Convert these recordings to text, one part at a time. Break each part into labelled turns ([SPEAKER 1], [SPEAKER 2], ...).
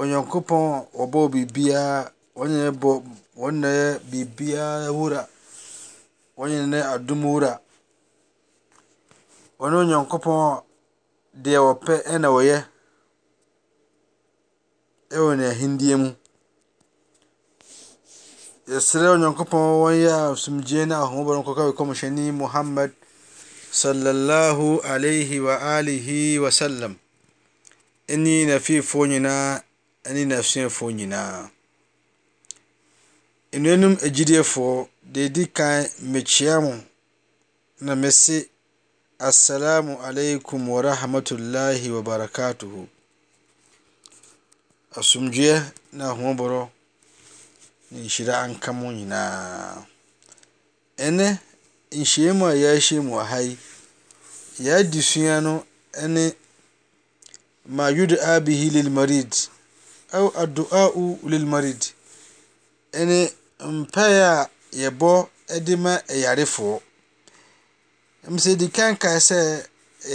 [SPEAKER 1] Onyankopɔn a ɔbɔɔ biribiara, ɔne yɛn bɔ ɔne na yɛ biribiara wura, ɔne na yɛ adom wura. Ɔne Onyankopɔn a deɛ ɔpɛ na ɔyɛ wɔ n'ahennie mu. Yɛsrɛ Onyankopɔn ɔnyɛ asomdwoeɛ ne ahoba nkɔka yɛn Nkɔmhyɛni Muhammad Sallallahu Alaihi Waalihi Wasallam. Ɛne n'afiefoɔ nyinaa ne n'asuafoɔ nyinaa. Anuanom agyidiefoɔ, deɛ ɛdi kan mekyea mo na mese Assalamu alaikum wa rahmatullahi wa barakatuhu. Asomdwoeɛ na ahoɔborɔ ne nhyira nka mo nyinaa. Ɛnnɛ nhyiam a yɛahyiam wɔ ha yi, yɛn adesua no ne Ma Yudaa Bihi Lil Marid Aw Addu'aa'u Lil Marid, ɛne mpaeɛ a yɛbɔ de ma ayarefoɔ. Ɛm sɛ yɛdi kan kae sɛ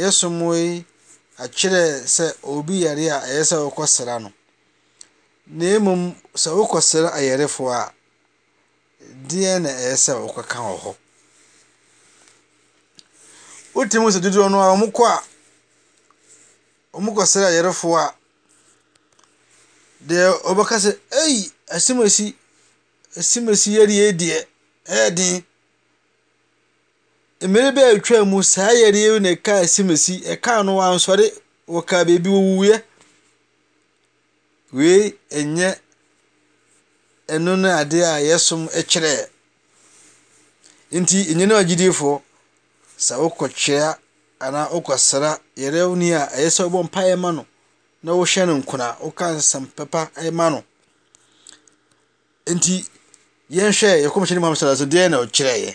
[SPEAKER 1] yɛn som yi akyerɛ sɛ obi yare a ɛyɛ sɛ wokɔsra no, na mmom sɛ wokɔsra ayarefoɔ a, Deɛn na ɛyɛ sɛ wɔkɔka wɔ hɔ? Wotumi hu sɛ dodoɔ no ara wɔkɔ a, wɔkɔsrɛ ayarefoɔ a, deɛ wɔbɛka sɛ, Ei, asimesi, asimesi yareɛ yi deɛ, ɛyɛ den. Mmerɛ bi a ɛtwaa mu, saa yareɛ yi na ɛkaa asimesi, ɛkaa no wansɔre, ɔkaa baabi, ɔwuiɛ. Wei nyɛ ɛno ne adeɛ a yɛsom kyerɛ. Nti nyɛ no agyidifoɔ sɛ wokɔkyea anaa wokɔsra yɛremni a ɛyɛ sɛ wobɔ mpaeɛ ma no na wohyɛ no nkona, woka nsɛm papa ma no. Nti yɛnhwɛ yɛn Nkɔmhyɛni Muhammad sallallahu alaihi wasallam deɛn na ɔkyerɛeɛ?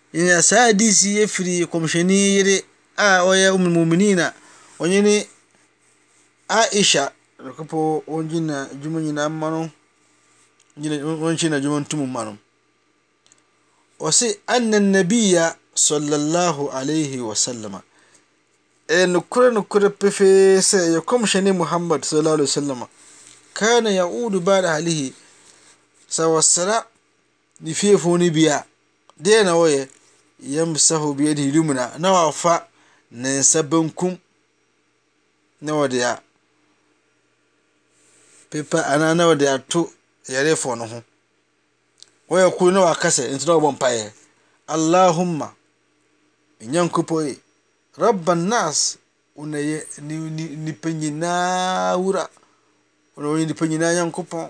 [SPEAKER 1] Yenya saa adiyisi yi firi kɔmhyɛni yere a ɔyɛ Ummul Mumineen a ɔnye ne Aisha rekɔpɔ wɔngye na adwuma nyinaa mma no gyina wɔnhyɛ na adwuma ntom mma no ɔse anna nabiya sallallahu alaihi wasallama ɛyɛ nokorɛ nokorɛ pefee sɛ ɛyɛ kɔmhyɛni Muhammad sallallahu alaihi wasallama kana yaudu ba'da ahlihi sɛ wɔsra Ne fiefo no bi a, deɛn na wɔyɛ? Yam safohɔ bi de lumina na wafa ne nsa benkum na ɔde a pepa anaa na ɔde ato yɛrefoɔ no ho. Wɔyɛ koro na waka sɛ nti na ɔbɔ mpaeɛ. Allahumma, Nyankopɔn yi, Rabba Nas, wo na yɛ nipa nyinaa wura, wo na wɔyɛ nipa nyinaa Nyankopɔn.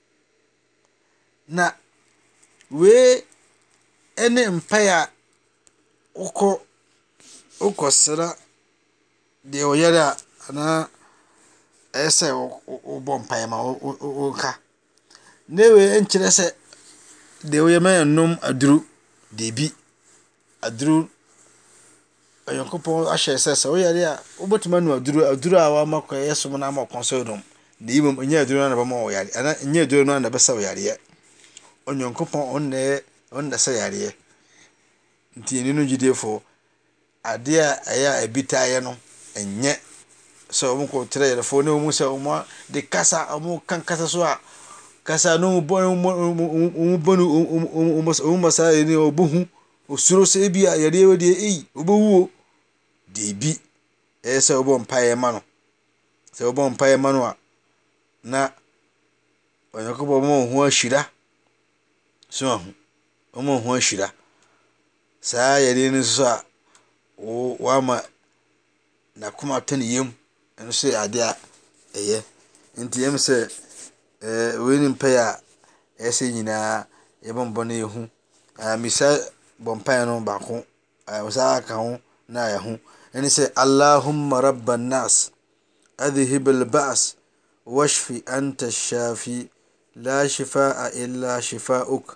[SPEAKER 1] Na wei ne mpaeɛ a wokɔ wokɔsra deɛ ɔyare a anaa ɛyɛ sɛ wo wo wobɔ mpaeɛ ma wo wo woka. Na wei nkyerɛ sɛ deɛ woyɛ ma yɛnnom aduro, dabi. Aduru, Onyankopɔn ahyɛ sɛ sɛ woyare a, wobɛtumi anom aduru, aduru a wama kɔyɛ som no ama ɔkɔn sɛ wonom. Na yi mmom, ɛnyɛ aduru no ara na ɛbɛma wo yareɛ, anaa ɛnyɛ aduru no ara na ɛbɛsa wo yareɛ. Onyankopɔn, ɔno na ɛyɛ, ɔno na ɛsa yareɛ. Nti yɛn nuanom gyidiefoɔ, adeɛ a ɛyɛ a ebi taa yɛ no, ɛnyɛ sɛ wɔn kɔ kyerɛ yarefo ne wɔn sɛ wɔn de kasa wɔn ka kasa so a kasa no bɔ wɔn bɔ wɔn wɔn bɔ no wɔn wɔn wɔn wɔn bɔ saa yɛ ni wɔn bɔ hu osuro sɛ ebi a yadeɛ wɔ deɛ eyi wɔbɛwu o deɛ ebi ɛyɛ sɛ wɔbɔ mpaeɛ ma no sɛ wɔbɔ mpaeɛ ma no a na onyankopɔn bɛma wɔn ho ahyira so ahu bɛma wɔn ho ahyira saa yadeɛ no nso a wo wɔama. N'akoma tɔ ne yam nso yɛ adeɛ a ɛyɛ. Nti ɛm sɛ wei ne mpaeɛ a ɛyɛ sɛ nyinaa yɛbɔ mbɔ na yɛhu. Misa bɔ mpaeɛ no baako mesan aka ho na ɛho ɛne sɛ, Allahuma Rabban nas adhihibi baas washfi anta shafi laa shifaa illa shifauk